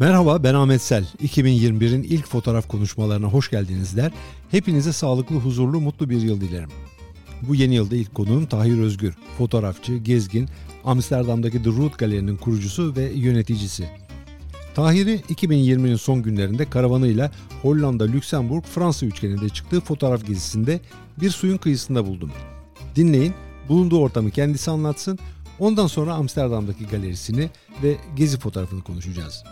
Merhaba ben Ahmet Sel. 2021'in ilk fotoğraf konuşmalarına hoş geldiniz der. Hepinize sağlıklı, huzurlu, mutlu bir yıl dilerim. Bu yeni yılda ilk konuğum Tahir Özgür. Fotoğrafçı, gezgin, Amsterdam'daki The Root Galeri'nin kurucusu ve yöneticisi. Tahir'i 2020'nin son günlerinde karavanıyla Hollanda, Lüksemburg, Fransa üçgeninde çıktığı fotoğraf gezisinde bir suyun kıyısında buldum. Dinleyin, bulunduğu ortamı kendisi anlatsın, ondan sonra Amsterdam'daki galerisini ve gezi fotoğrafını konuşacağız.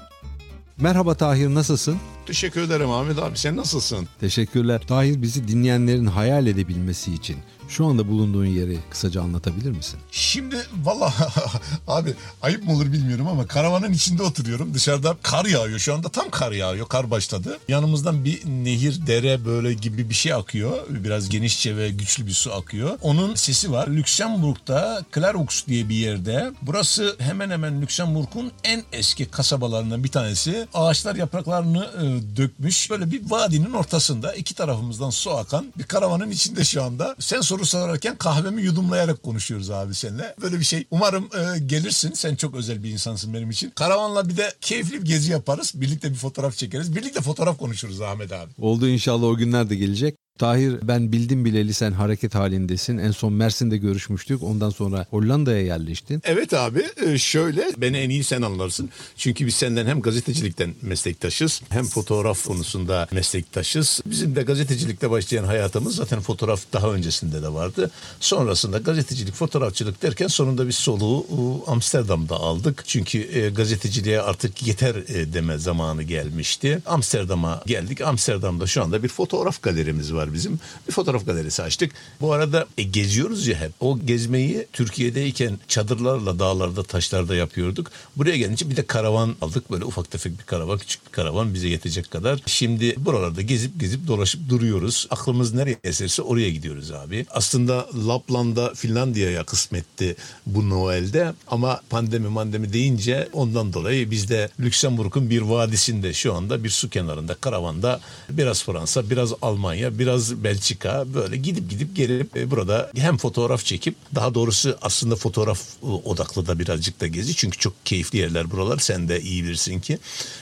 Merhaba Tahir nasılsın? Teşekkür ederim Ahmet abi. Sen nasılsın? Teşekkürler. Tahir bizi dinleyenlerin hayal edebilmesi için şu anda bulunduğun yeri kısaca anlatabilir misin? Şimdi valla abi ayıp mı olur bilmiyorum ama karavanın içinde oturuyorum. Dışarıda kar yağıyor. Şu anda tam kar yağıyor. Kar başladı. Yanımızdan bir nehir, dere böyle gibi bir şey akıyor. Biraz genişçe ve güçlü bir su akıyor. Onun sesi var. Lüksemburg'da Clarux diye bir yerde. Burası hemen hemen Lüksemburg'un en eski kasabalarından bir tanesi. Ağaçlar yapraklarını e, dökmüş. Böyle bir vadinin ortasında iki tarafımızdan su akan bir karavanın içinde şu anda. Sen sor soru sorarken kahvemi yudumlayarak konuşuyoruz abi seninle. Böyle bir şey. Umarım e, gelirsin. Sen çok özel bir insansın benim için. Karavanla bir de keyifli bir gezi yaparız. Birlikte bir fotoğraf çekeriz. Birlikte fotoğraf konuşuruz Ahmet abi. Oldu inşallah o günler de gelecek. Tahir ben bildim bileli sen hareket halindesin. En son Mersin'de görüşmüştük. Ondan sonra Hollanda'ya yerleştin. Evet abi e, şöyle beni en iyi sen anlarsın. Çünkü biz senden hem gazetecilikten meslektaşız hem fotoğraf konusunda meslektaşız. Bizim de gazetecilikte başlayan hayatımız zaten fotoğraf daha öncesinde de vardı. Sonrasında gazetecilik, fotoğrafçılık derken sonunda bir soluğu Amsterdam'da aldık. Çünkü e, gazeteciliğe artık yeter e, deme zamanı gelmişti. Amsterdam'a geldik. Amsterdam'da şu anda bir fotoğraf galerimiz var var bizim. Bir fotoğraf galerisi açtık. Bu arada e, geziyoruz ya hep. O gezmeyi Türkiye'deyken çadırlarla dağlarda taşlarda yapıyorduk. Buraya gelince bir de karavan aldık. Böyle ufak tefek bir karavan, küçük bir karavan bize yetecek kadar. Şimdi buralarda gezip gezip dolaşıp duruyoruz. Aklımız nereye eserse oraya gidiyoruz abi. Aslında Lapland'a Finlandiya'ya kısmetti bu Noel'de ama pandemi mandemi deyince ondan dolayı biz de Lüksemburg'un bir vadisinde şu anda bir su kenarında karavanda biraz Fransa, biraz Almanya, biraz biraz Belçika böyle gidip gidip gelip e, burada hem fotoğraf çekip daha doğrusu aslında fotoğraf e, odaklı da birazcık da gezi. Çünkü çok keyifli yerler buralar. Sen de iyi bilirsin ki.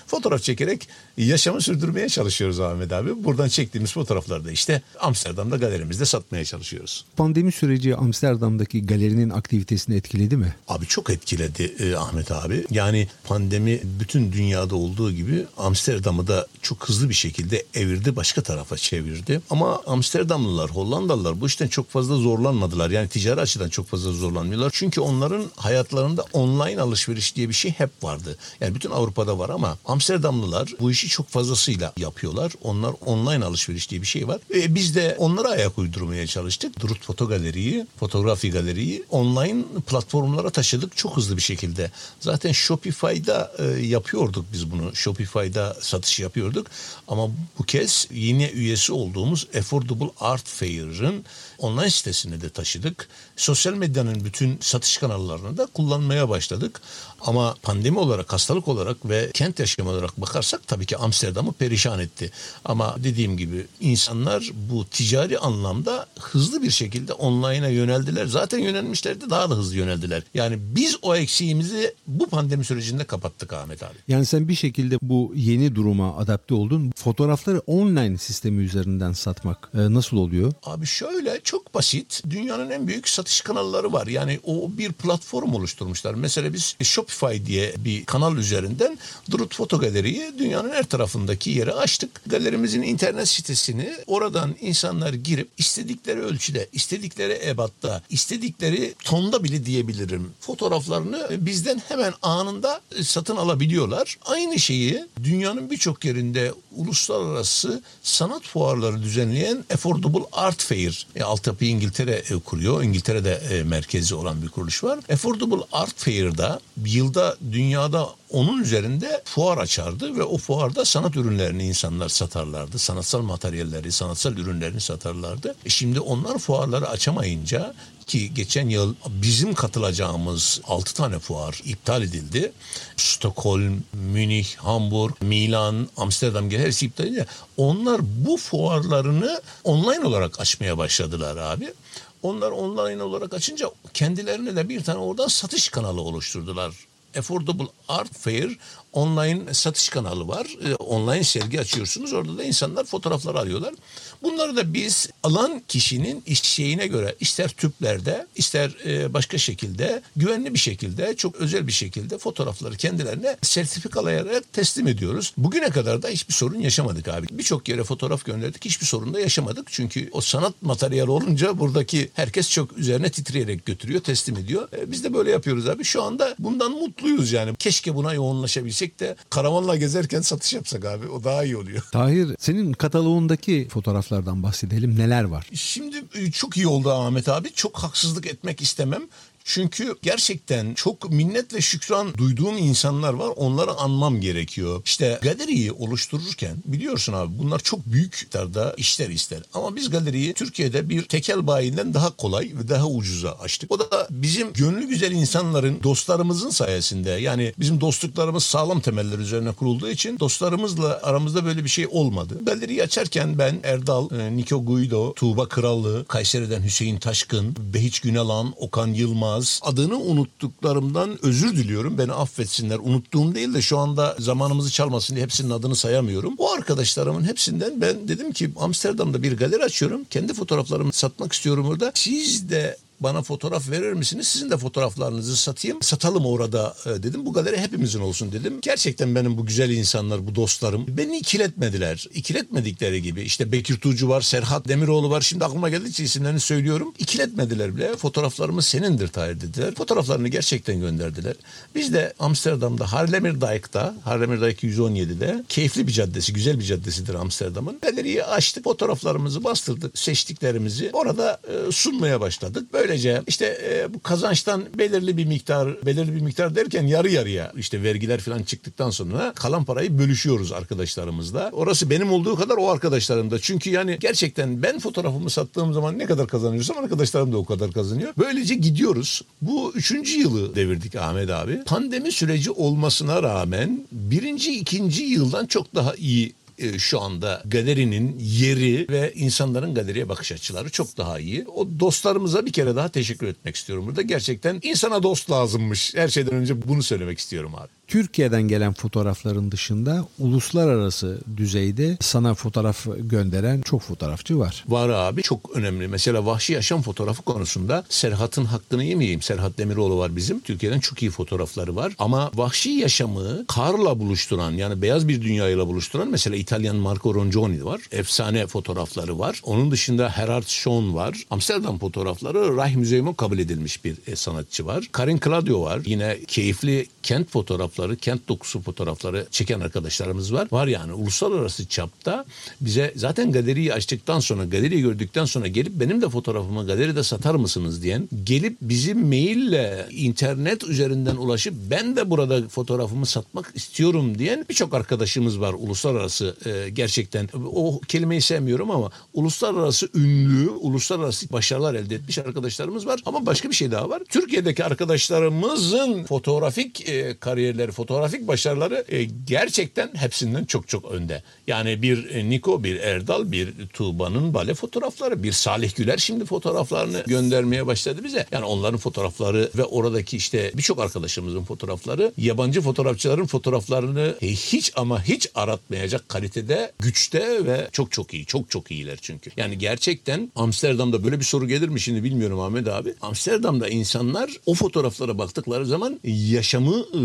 Fotoğraf çekerek yaşamı sürdürmeye çalışıyoruz Ahmet abi. Buradan çektiğimiz fotoğrafları da işte Amsterdam'da galerimizde satmaya çalışıyoruz. Pandemi süreci Amsterdam'daki galerinin aktivitesini etkiledi mi? Abi çok etkiledi e, Ahmet abi. Yani pandemi bütün dünyada olduğu gibi Amsterdam'ı da çok hızlı bir şekilde evirdi, başka tarafa çevirdi. Ama Amsterdamlılar, Hollandalılar bu işten çok fazla zorlanmadılar. Yani ticari açıdan çok fazla zorlanmıyorlar. Çünkü onların hayatlarında online alışveriş diye bir şey hep vardı. Yani bütün Avrupa'da var ama Amsterdamlılar bu işi çok fazlasıyla yapıyorlar. Onlar online alışveriş diye bir şey var. E, biz de onlara ayak uydurmaya çalıştık. Durut Foto Galeri'yi, Fotografi Galeri'yi online platformlara taşıdık çok hızlı bir şekilde. Zaten Shopify'da e, yapıyorduk biz bunu. Shopify'da satış yapıyorduk. Ama bu kez yine üyesi olduğumuz Affordable Art Fair'ın online sitesine de taşıdık. Sosyal medyanın bütün satış kanallarını da kullanmaya başladık. Ama pandemi olarak, hastalık olarak ve kent yaşamı olarak bakarsak tabii ki Amsterdam'ı perişan etti. Ama dediğim gibi insanlar bu ticari anlamda hızlı bir şekilde online'a yöneldiler. Zaten yönelmişlerdi daha da hızlı yöneldiler. Yani biz o eksiğimizi bu pandemi sürecinde kapattık Ahmet abi. Yani sen bir şekilde bu yeni duruma adapte oldun. Fotoğrafları online sistemi üzerinden satmak e, nasıl oluyor? Abi şöyle çok basit. Dünyanın en büyük satış kanalları var. Yani o bir platform oluşturmuşlar. Mesela biz Shopify diye bir kanal üzerinden Drut Foto Galeri'yi dünyanın her tarafındaki yere açtık. Galerimizin internet sitesini oradan insanlar girip istedikleri ölçüde, istedikleri ebatta, istedikleri tonda bile diyebilirim. Fotoğraflarını bizden hemen anında satın alabiliyorlar. Aynı şeyi dünyanın birçok yerinde uluslararası sanat fuarları düzenleyen Affordable Art Fair e, altyapıyı İngiltere e, kuruyor. İngiltere'de e, merkezi olan bir kuruluş var. Affordable Art Fair'da yılda dünyada onun üzerinde fuar açardı ve o fuarda sanat ürünlerini insanlar satarlardı. Sanatsal materyalleri, sanatsal ürünlerini satarlardı. E şimdi onlar fuarları açamayınca ki geçen yıl bizim katılacağımız 6 tane fuar iptal edildi. Stockholm, Münih, Hamburg, Milan, Amsterdam gibi hepsi iptal edildi. Onlar bu fuarlarını online olarak açmaya başladılar abi. Onlar online olarak açınca kendilerine de bir tane oradan satış kanalı oluşturdular Affordable Art Fair online satış kanalı var. E, online sergi açıyorsunuz. Orada da insanlar fotoğraflar alıyorlar. Bunları da biz alan kişinin iş şeyine göre ister tüplerde ister e, başka şekilde güvenli bir şekilde çok özel bir şekilde fotoğrafları kendilerine sertifikalayarak teslim ediyoruz. Bugüne kadar da hiçbir sorun yaşamadık abi. Birçok yere fotoğraf gönderdik. Hiçbir sorun da yaşamadık. Çünkü o sanat materyali olunca buradaki herkes çok üzerine titreyerek götürüyor, teslim ediyor. E, biz de böyle yapıyoruz abi. Şu anda bundan mutluyuz yani. Keşke buna yoğunlaşabilsek de karavanla gezerken satış yapsak abi. O daha iyi oluyor. Tahir senin kataloğundaki fotoğraflardan bahsedelim. Neler var? Şimdi e, çok iyi oldu Ahmet abi. Çok haksızlık etmek istemem. Çünkü gerçekten çok minnet ve şükran duyduğum insanlar var. Onları anmam gerekiyor. İşte galeriyi oluştururken biliyorsun abi bunlar çok büyük miktarda işler ister. Ama biz galeriyi Türkiye'de bir tekel bayinden daha kolay ve daha ucuza açtık. O da bizim gönlü güzel insanların, dostlarımızın sayesinde. Yani bizim dostluklarımız sağlam temeller üzerine kurulduğu için dostlarımızla aramızda böyle bir şey olmadı. Galeriyi açarken ben Erdal, e, Niko Guido, Tuğba Krallı, Kayseri'den Hüseyin Taşkın, Behiç Günalan, Okan Yılmaz, Yılmaz. Adını unuttuklarımdan özür diliyorum. Beni affetsinler. Unuttuğum değil de şu anda zamanımızı çalmasın diye hepsinin adını sayamıyorum. O arkadaşlarımın hepsinden ben dedim ki Amsterdam'da bir galeri açıyorum. Kendi fotoğraflarımı satmak istiyorum orada. Siz de bana fotoğraf verir misiniz? Sizin de fotoğraflarınızı satayım. Satalım orada e, dedim. Bu galeri hepimizin olsun dedim. Gerçekten benim bu güzel insanlar, bu dostlarım beni ikiletmediler. İkiletmedikleri gibi. İşte Bekir Tuğcu var, Serhat Demiroğlu var. Şimdi aklıma geldikçe isimlerini söylüyorum. İkiletmediler bile. Fotoğraflarımız senindir Tahir dediler. Fotoğraflarını gerçekten gönderdiler. Biz de Amsterdam'da Haarlemmerdijk'ta, Haarlemmerdijk 117'de keyifli bir caddesi, güzel bir caddesidir Amsterdam'ın. Galeriyi açtık, fotoğraflarımızı bastırdık, seçtiklerimizi orada e, sunmaya başladık. Böyle Böylece işte e, bu kazançtan belirli bir miktar, belirli bir miktar derken yarı yarıya işte vergiler falan çıktıktan sonra kalan parayı bölüşüyoruz arkadaşlarımızla. Orası benim olduğu kadar o arkadaşlarım da. Çünkü yani gerçekten ben fotoğrafımı sattığım zaman ne kadar kazanıyorsam arkadaşlarım da o kadar kazanıyor. Böylece gidiyoruz. Bu üçüncü yılı devirdik Ahmet abi. Pandemi süreci olmasına rağmen birinci, ikinci yıldan çok daha iyi e, şu anda galerinin yeri ve insanların galeriye bakış açıları çok daha iyi. O dostlarımıza bir kere daha teşekkür etmek istiyorum burada. Gerçekten insana dost lazımmış. Her şeyden önce bunu söylemek istiyorum abi. Türkiye'den gelen fotoğrafların dışında uluslararası düzeyde sana fotoğraf gönderen çok fotoğrafçı var. Var abi çok önemli. Mesela vahşi yaşam fotoğrafı konusunda Serhat'ın hakkını yemeyeyim. Serhat Demiroğlu var bizim. Türkiye'den çok iyi fotoğrafları var. Ama vahşi yaşamı karla buluşturan yani beyaz bir dünyayla buluşturan mesela İtalyan Marco Rongioni var. Efsane fotoğrafları var. Onun dışında Herard Schoen var. Amsterdam fotoğrafları Reich Müzeyum'a kabul edilmiş bir e, sanatçı var. Karin Claudio var. Yine keyifli kent fotoğrafları, kent dokusu fotoğrafları çeken arkadaşlarımız var. Var yani uluslararası çapta bize zaten galeriyi açtıktan sonra, galeriyi gördükten sonra gelip benim de fotoğrafımı galeride satar mısınız diyen, gelip bizim maille internet üzerinden ulaşıp ben de burada fotoğrafımı satmak istiyorum diyen birçok arkadaşımız var uluslararası e, gerçekten. O kelimeyi sevmiyorum ama uluslararası ünlü, uluslararası başarılar elde etmiş arkadaşlarımız var. Ama başka bir şey daha var. Türkiye'deki arkadaşlarımızın fotoğrafik e, kariyerleri, fotoğrafik başarıları e, gerçekten hepsinden çok çok önde. Yani bir e, Niko, bir Erdal, bir Tuğba'nın bale fotoğrafları, bir Salih Güler şimdi fotoğraflarını göndermeye başladı bize. Yani onların fotoğrafları ve oradaki işte birçok arkadaşımızın fotoğrafları yabancı fotoğrafçıların fotoğraflarını e, hiç ama hiç aratmayacak kalitede, güçte ve çok çok iyi. Çok çok iyiler çünkü. Yani gerçekten Amsterdam'da böyle bir soru gelir mi şimdi bilmiyorum Ahmet abi. Amsterdam'da insanlar o fotoğraflara baktıkları zaman yaşamı e,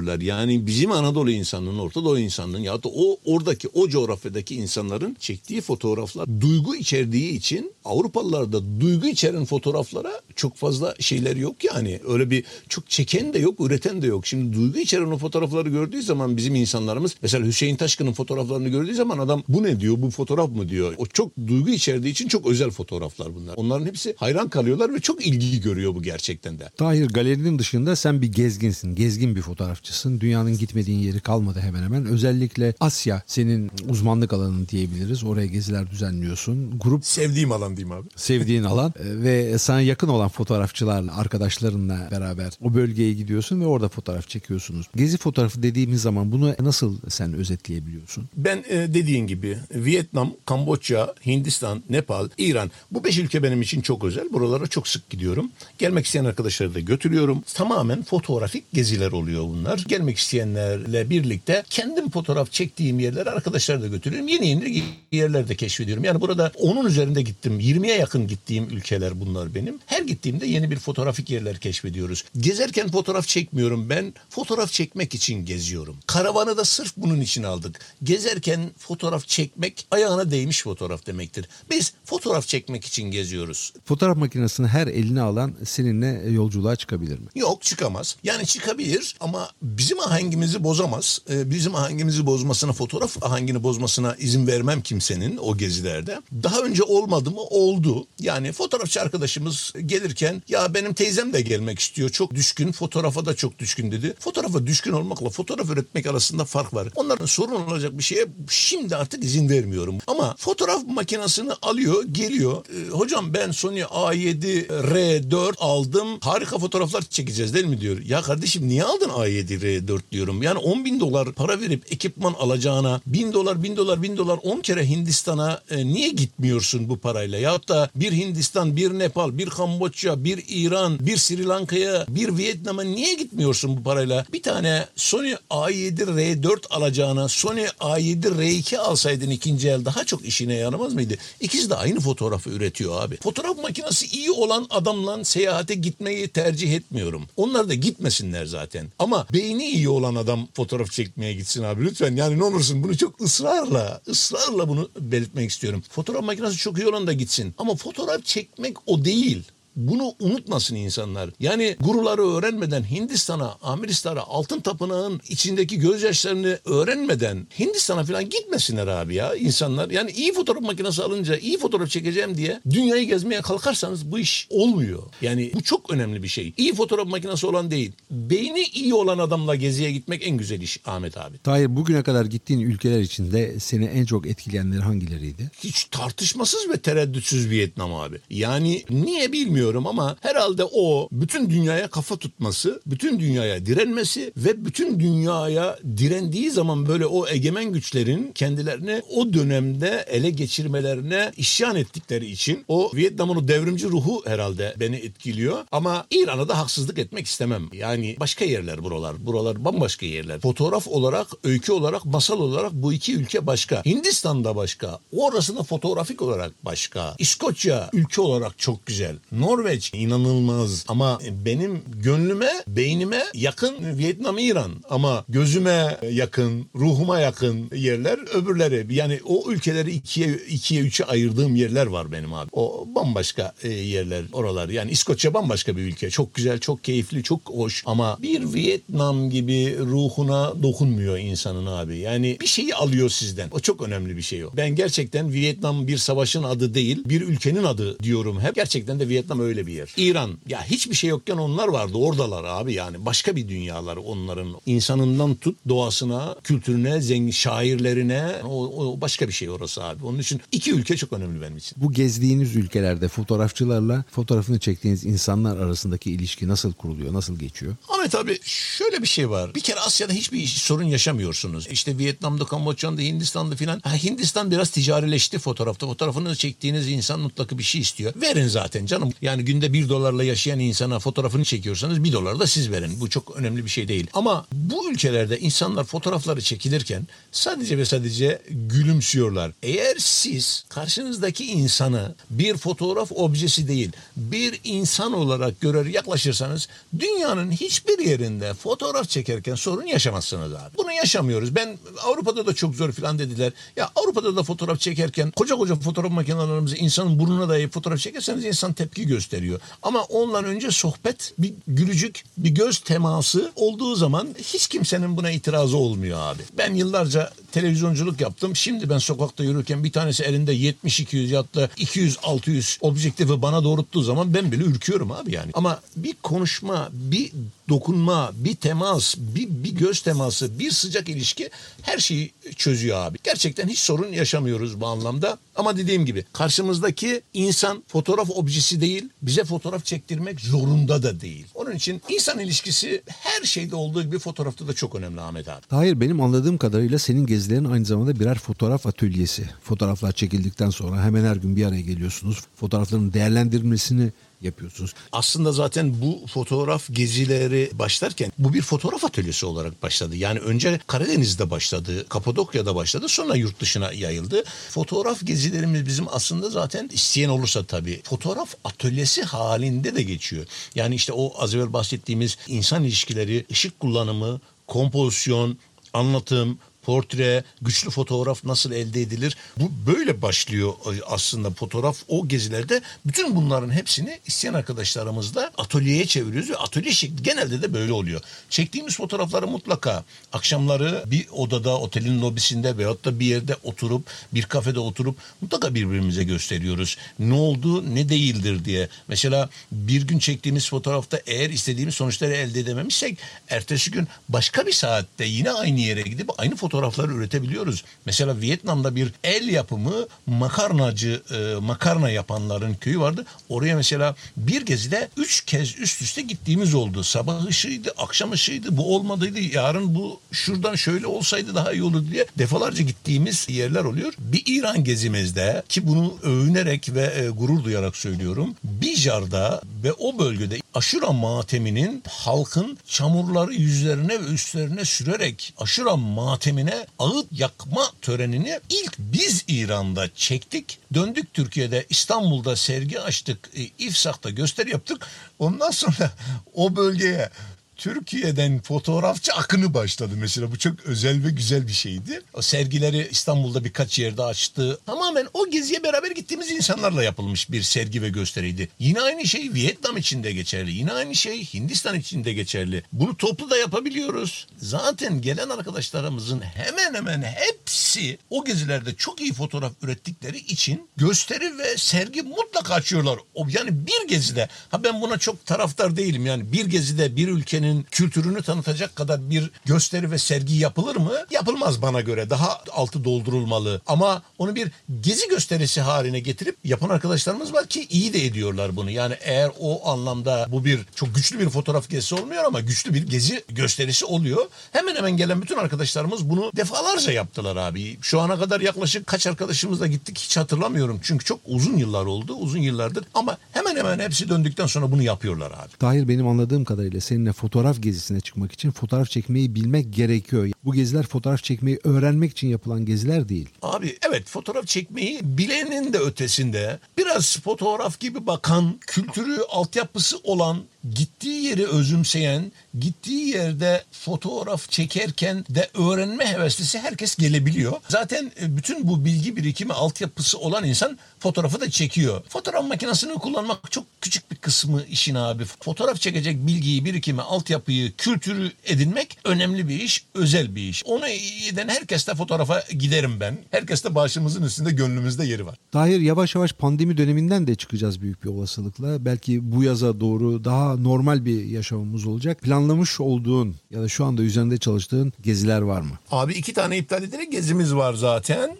görüyorlar. Yani bizim Anadolu insanının, Orta Doğu insanının ya da o oradaki o coğrafyadaki insanların çektiği fotoğraflar duygu içerdiği için Avrupalılarda duygu içeren fotoğraflara çok fazla şeyler yok yani. Öyle bir çok çeken de yok, üreten de yok. Şimdi duygu içeren o fotoğrafları gördüğü zaman bizim insanlarımız mesela Hüseyin Taşkın'ın fotoğraflarını gördüğü zaman adam bu ne diyor, bu fotoğraf mı diyor. O çok duygu içerdiği için çok özel fotoğraflar bunlar. Onların hepsi hayran kalıyorlar ve çok ilgi görüyor bu gerçekten de. Tahir galerinin dışında sen bir gezginsin. Gezgin bir fotoğrafçısın. Dünyanın gitmediğin yeri kalmadı hemen hemen. Özellikle Asya senin uzmanlık alanın diyebiliriz. Oraya geziler düzenliyorsun. Grup sevdiğim alan diyeyim abi. Sevdiğin alan ve sana yakın olan olan fotoğrafçılarla, arkadaşlarınla beraber o bölgeye gidiyorsun ve orada fotoğraf çekiyorsunuz. Gezi fotoğrafı dediğimiz zaman bunu nasıl sen özetleyebiliyorsun? Ben e, dediğin gibi Vietnam, Kamboçya, Hindistan, Nepal, İran bu beş ülke benim için çok özel. Buralara çok sık gidiyorum. Gelmek isteyen arkadaşları da götürüyorum. Tamamen fotoğrafik geziler oluyor bunlar. Gelmek isteyenlerle birlikte kendim fotoğraf çektiğim yerlere arkadaşları da götürüyorum. Yeni yeni yerler de keşfediyorum. Yani burada onun üzerinde gittim. 20'ye yakın gittiğim ülkeler bunlar benim. Her gittiğimde yeni bir fotoğrafik yerler keşfediyoruz. Gezerken fotoğraf çekmiyorum. Ben fotoğraf çekmek için geziyorum. Karavanı da sırf bunun için aldık. Gezerken fotoğraf çekmek ayağına değmiş fotoğraf demektir. Biz fotoğraf çekmek için geziyoruz. Fotoğraf makinesini her eline alan seninle yolculuğa çıkabilir mi? Yok çıkamaz. Yani çıkabilir ama bizim ahengimizi bozamaz. Ee, bizim ahengimizi bozmasına, fotoğraf ahengini bozmasına izin vermem kimsenin o gezilerde. Daha önce olmadı mı? Oldu. Yani fotoğrafçı arkadaşımız gelirken ya benim teyzem de gelmek istiyor. Çok düşkün. Fotoğrafa da çok düşkün dedi. Fotoğrafa düşkün olmakla fotoğraf üretmek arasında fark var. Onların sorun olacak bir şeye şimdi artık izin vermiyorum. Ama fotoğraf makinesini alıyor, geliyor. E, hocam ben Sony A7 R4 aldım. Harika fotoğraflar çekeceğiz değil mi diyor. Ya kardeşim niye aldın A7 R4 diyorum. Yani 10 bin dolar para verip ekipman alacağına bin dolar, bin dolar, bin dolar 10 kere Hindistan'a e, niye gitmiyorsun bu parayla? Ya da bir Hindistan, bir Nepal, bir Kamboçya, bir İran, bir Sri Lanka'ya, bir Vietnam'a niye gitmiyorsun bu parayla? Bir tane Sony A7 R4 alacağına Sony A7 R2 alsaydın ikinci el daha çok işine yaramaz mıydı? İkisi de aynı fotoğrafı üretiyor abi. Fotoğraf makinesi iyi olan adamla seyahate gitmeyi tercih etmiyorum. Onlar da gitmesinler zaten. Ama beyni iyi olan adam fotoğraf çekmeye gitsin abi lütfen. Yani ne olursun bunu çok ısrarla, ısrarla bunu belirtmek istiyorum. Fotoğraf makinesi çok iyi olan da gitsin. Ama fotoğraf çekmek o değil. Bunu unutmasın insanlar. Yani guruları öğrenmeden Hindistan'a, Ameristan'a, altın tapınağın içindeki gözyaşlarını öğrenmeden Hindistan'a falan gitmesinler abi ya insanlar. Yani iyi fotoğraf makinesi alınca iyi fotoğraf çekeceğim diye dünyayı gezmeye kalkarsanız bu iş olmuyor. Yani bu çok önemli bir şey. İyi fotoğraf makinesi olan değil. Beyni iyi olan adamla geziye gitmek en güzel iş Ahmet abi. Tahir bugüne kadar gittiğin ülkeler içinde seni en çok etkileyenler hangileriydi? Hiç tartışmasız ve tereddütsüz Vietnam abi. Yani niye bilmiyorum bilmiyorum ama herhalde o bütün dünyaya kafa tutması, bütün dünyaya direnmesi ve bütün dünyaya direndiği zaman böyle o egemen güçlerin kendilerini o dönemde ele geçirmelerine isyan ettikleri için o Vietnam'ın o devrimci ruhu herhalde beni etkiliyor. Ama İran'a da haksızlık etmek istemem. Yani başka yerler buralar. Buralar bambaşka yerler. Fotoğraf olarak, öykü olarak, masal olarak bu iki ülke başka. Hindistan'da başka. Orası da fotoğrafik olarak başka. İskoçya ülke olarak çok güzel. Norveç Norveç inanılmaz ama benim gönlüme, beynime yakın Vietnam, İran ama gözüme yakın, ruhuma yakın yerler öbürleri. Yani o ülkeleri ikiye, ikiye üçe ayırdığım yerler var benim abi. O bambaşka e, yerler oralar. Yani İskoçya bambaşka bir ülke. Çok güzel, çok keyifli, çok hoş ama bir Vietnam gibi ruhuna dokunmuyor insanın abi. Yani bir şeyi alıyor sizden. O çok önemli bir şey o. Ben gerçekten Vietnam bir savaşın adı değil, bir ülkenin adı diyorum hep. Gerçekten de Vietnam bir yer. İran ya hiçbir şey yokken onlar vardı oradalar abi yani başka bir dünyalar onların insanından tut doğasına kültürüne zengin şairlerine o, o başka bir şey orası abi. Onun için iki ülke çok önemli benim için. Bu gezdiğiniz ülkelerde fotoğrafçılarla fotoğrafını çektiğiniz insanlar arasındaki ilişki nasıl kuruluyor nasıl geçiyor? Ahmet abi şöyle bir şey var. Bir kere Asya'da hiçbir sorun yaşamıyorsunuz. İşte Vietnam'da, Kamboçya'da, Hindistan'da filan. Ha, Hindistan biraz ticarileşti fotoğrafta. Fotoğrafını çektiğiniz insan mutlaka bir şey istiyor. Verin zaten canım. Yani günde bir dolarla yaşayan insana fotoğrafını çekiyorsanız bir dolar da siz verin. Bu çok önemli bir şey değil. Ama bu ülkelerde insanlar fotoğrafları çekilirken sadece ve sadece gülümsüyorlar. Eğer siz karşınızdaki insanı bir fotoğraf objesi değil bir insan olarak görer yaklaşırsanız dünyanın hiçbir yerinde fotoğraf çekerken sorun yaşamazsınız abi. Bunu yaşamıyoruz. Ben Avrupa'da da çok zor falan dediler. Ya Avrupa'da da fotoğraf çekerken koca koca fotoğraf makinelerimizi insanın burnuna dayayıp fotoğraf çekerseniz insan tepki gösteriyor. Ama ondan önce sohbet, bir gülücük, bir göz teması olduğu zaman hiç kimsenin buna itirazı olmuyor abi. Ben yıllarca televizyonculuk yaptım. Şimdi ben sokakta yürürken bir tanesi elinde 70-200 ya da 200-600 objektifi bana doğrulttuğu zaman ben bile ürküyorum abi yani. Ama bir konuşma, bir dokunma, bir temas, bir, bir göz teması, bir sıcak ilişki her şeyi çözüyor abi. Gerçekten hiç sorun yaşamıyoruz bu anlamda. Ama dediğim gibi karşımızdaki insan fotoğraf objesi değil, bize fotoğraf çektirmek zorunda da değil. Onun için insan ilişkisi her şeyde olduğu gibi fotoğrafta da çok önemli Ahmet abi. Hayır benim anladığım kadarıyla senin gezilerin aynı zamanda birer fotoğraf atölyesi. Fotoğraflar çekildikten sonra hemen her gün bir araya geliyorsunuz. Fotoğrafların değerlendirmesini yapıyorsunuz. Aslında zaten bu fotoğraf gezileri başlarken bu bir fotoğraf atölyesi olarak başladı. Yani önce Karadeniz'de başladı, Kapadokya'da başladı, sonra yurt dışına yayıldı. Fotoğraf gezilerimiz bizim aslında zaten isteyen olursa tabii fotoğraf atölyesi halinde de geçiyor. Yani işte o az evvel bahsettiğimiz insan ilişkileri, ışık kullanımı, kompozisyon, anlatım, portre, güçlü fotoğraf nasıl elde edilir? Bu böyle başlıyor aslında fotoğraf o gezilerde. Bütün bunların hepsini isteyen arkadaşlarımızla atölyeye çeviriyoruz ve atölye şekli genelde de böyle oluyor. Çektiğimiz fotoğrafları mutlaka akşamları bir odada, otelin lobisinde veyahut da bir yerde oturup, bir kafede oturup mutlaka birbirimize gösteriyoruz. Ne oldu, ne değildir diye. Mesela bir gün çektiğimiz fotoğrafta eğer istediğimiz sonuçları elde edememişsek ertesi gün başka bir saatte yine aynı yere gidip aynı fotoğraf fotoğrafları üretebiliyoruz. Mesela Vietnam'da bir el yapımı makarnacı e, makarna yapanların köyü vardı. Oraya mesela bir gezide üç kez üst üste gittiğimiz oldu. Sabah ışığıydı, akşam ışığıydı, bu olmadıydı. Yarın bu şuradan şöyle olsaydı daha iyi olurdu diye defalarca gittiğimiz yerler oluyor. Bir İran gezimizde ki bunu övünerek ve e, gurur duyarak söylüyorum. Bijar'da ve o bölgede aşura mateminin halkın çamurları yüzlerine ve üstlerine sürerek aşura matemine üzerine ağıt yakma törenini ilk biz İran'da çektik. Döndük Türkiye'de İstanbul'da sergi açtık. E, İfsah'ta gösteri yaptık. Ondan sonra o bölgeye Türkiye'den fotoğrafçı akını başladı mesela. Bu çok özel ve güzel bir şeydi. O sergileri İstanbul'da birkaç yerde açtı. Tamamen o geziye beraber gittiğimiz insanlarla yapılmış bir sergi ve gösteriydi. Yine aynı şey Vietnam için de geçerli. Yine aynı şey Hindistan için de geçerli. Bunu toplu da yapabiliyoruz. Zaten gelen arkadaşlarımızın hemen hemen hepsi o gezilerde çok iyi fotoğraf ürettikleri için gösteri ve sergi mutlaka açıyorlar. Yani bir gezide ha ben buna çok taraftar değilim. Yani bir gezide bir ülkenin ülkenin kültürünü tanıtacak kadar bir gösteri ve sergi yapılır mı? Yapılmaz bana göre. Daha altı doldurulmalı. Ama onu bir gezi gösterisi haline getirip yapan arkadaşlarımız var ki iyi de ediyorlar bunu. Yani eğer o anlamda bu bir çok güçlü bir fotoğraf gezisi olmuyor ama güçlü bir gezi gösterisi oluyor. Hemen hemen gelen bütün arkadaşlarımız bunu defalarca yaptılar abi. Şu ana kadar yaklaşık kaç arkadaşımızla gittik hiç hatırlamıyorum. Çünkü çok uzun yıllar oldu. Uzun yıllardır ama hemen hemen hepsi döndükten sonra bunu yapıyorlar abi. Tahir benim anladığım kadarıyla seninle fotoğraf fotoğraf gezisine çıkmak için fotoğraf çekmeyi bilmek gerekiyor. Bu geziler fotoğraf çekmeyi öğrenmek için yapılan geziler değil. Abi evet fotoğraf çekmeyi bilenin de ötesinde biraz fotoğraf gibi bakan, kültürü, altyapısı olan gittiği yeri özümseyen, gittiği yerde fotoğraf çekerken de öğrenme heveslisi herkes gelebiliyor. Zaten e, bütün bu bilgi birikimi altyapısı olan insan fotoğrafı da çekiyor. Fotoğraf makinesini kullanmak çok küçük bir kısmı işin abi. Fotoğraf çekecek bilgiyi, birikimi, altyapıyı, kültürü edinmek önemli bir iş, özel bir iş. Onu eden herkes de fotoğrafa giderim ben. Herkes de başımızın üstünde gönlümüzde yeri var. Tahir yavaş yavaş pandemi döneminden de çıkacağız büyük bir olasılıkla. Belki bu yaza doğru daha normal bir yaşamımız olacak. Planlamış olduğun ya da şu anda üzerinde çalıştığın geziler var mı? Abi iki tane iptal edilen gezimiz var zaten.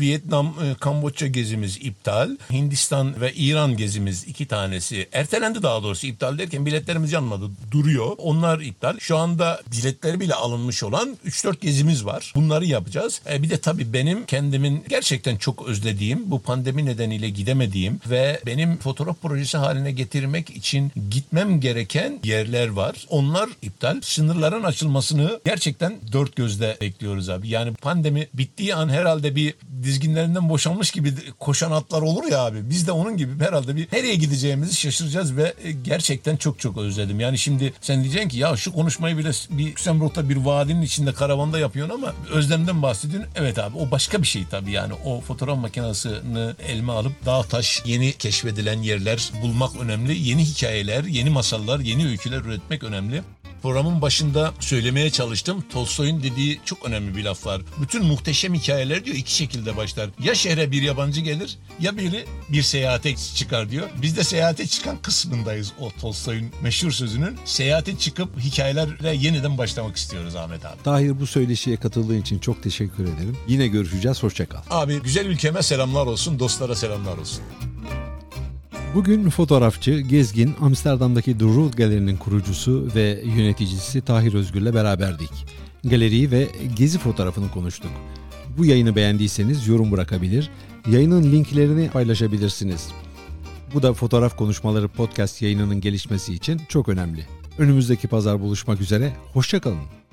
Vietnam, e, Kamboçya gezimiz iptal. Hindistan ve İran gezimiz iki tanesi. Ertelendi daha doğrusu iptal derken biletlerimiz yanmadı. Duruyor. Onlar iptal. Şu anda biletleri bile alınmış olan 3-4 gezimiz var. Bunları yapacağız. E bir de tabii benim kendimin gerçekten çok özlediğim, bu pandemi nedeniyle gidemediğim ve benim fotoğraf projesi haline getirmek için gitmem gereken yerler var. Onlar iptal. Sınırların açılmasını gerçekten dört gözle bekliyoruz abi. Yani pandemi bittiği an herhalde bir dizginlerinden boşanmış gibi koşan atlar olur ya abi. Biz de onun gibi herhalde bir nereye gideceğimizi şaşıracağız ve e, gerçekten çok çok özledim. Yani şimdi sen diyeceksin ki ya şu konuşmayı bile bir Lüksemburg'da bir vadinin içinde karavanda yapıyorsun ama özlemden bahsediyorsun. Evet abi o başka bir şey tabii yani o fotoğraf makinesini elime alıp dağ taş yeni keşfedilen yerler bulmak önemli. Yeni hikayeler, yeni masallar, yeni öyküler üretmek önemli. Programın başında söylemeye çalıştım. Tolstoy'un dediği çok önemli bir laf var. Bütün muhteşem hikayeler diyor iki şekilde başlar. Ya şehre bir yabancı gelir ya biri bir seyahate çıkar diyor. Biz de seyahate çıkan kısmındayız o Tolstoy'un meşhur sözünün. Seyahate çıkıp hikayelere yeniden başlamak istiyoruz Ahmet abi. Tahir bu söyleşiye katıldığın için çok teşekkür ederim. Yine görüşeceğiz. Hoşçakal. Abi güzel ülkeme selamlar olsun, dostlara selamlar olsun. Bugün fotoğrafçı, gezgin, Amsterdam'daki The Root Galeri'nin kurucusu ve yöneticisi Tahir Özgür'le beraberdik. Galeriyi ve gezi fotoğrafını konuştuk. Bu yayını beğendiyseniz yorum bırakabilir, yayının linklerini paylaşabilirsiniz. Bu da Fotoğraf Konuşmaları podcast yayınının gelişmesi için çok önemli. Önümüzdeki pazar buluşmak üzere, hoşçakalın.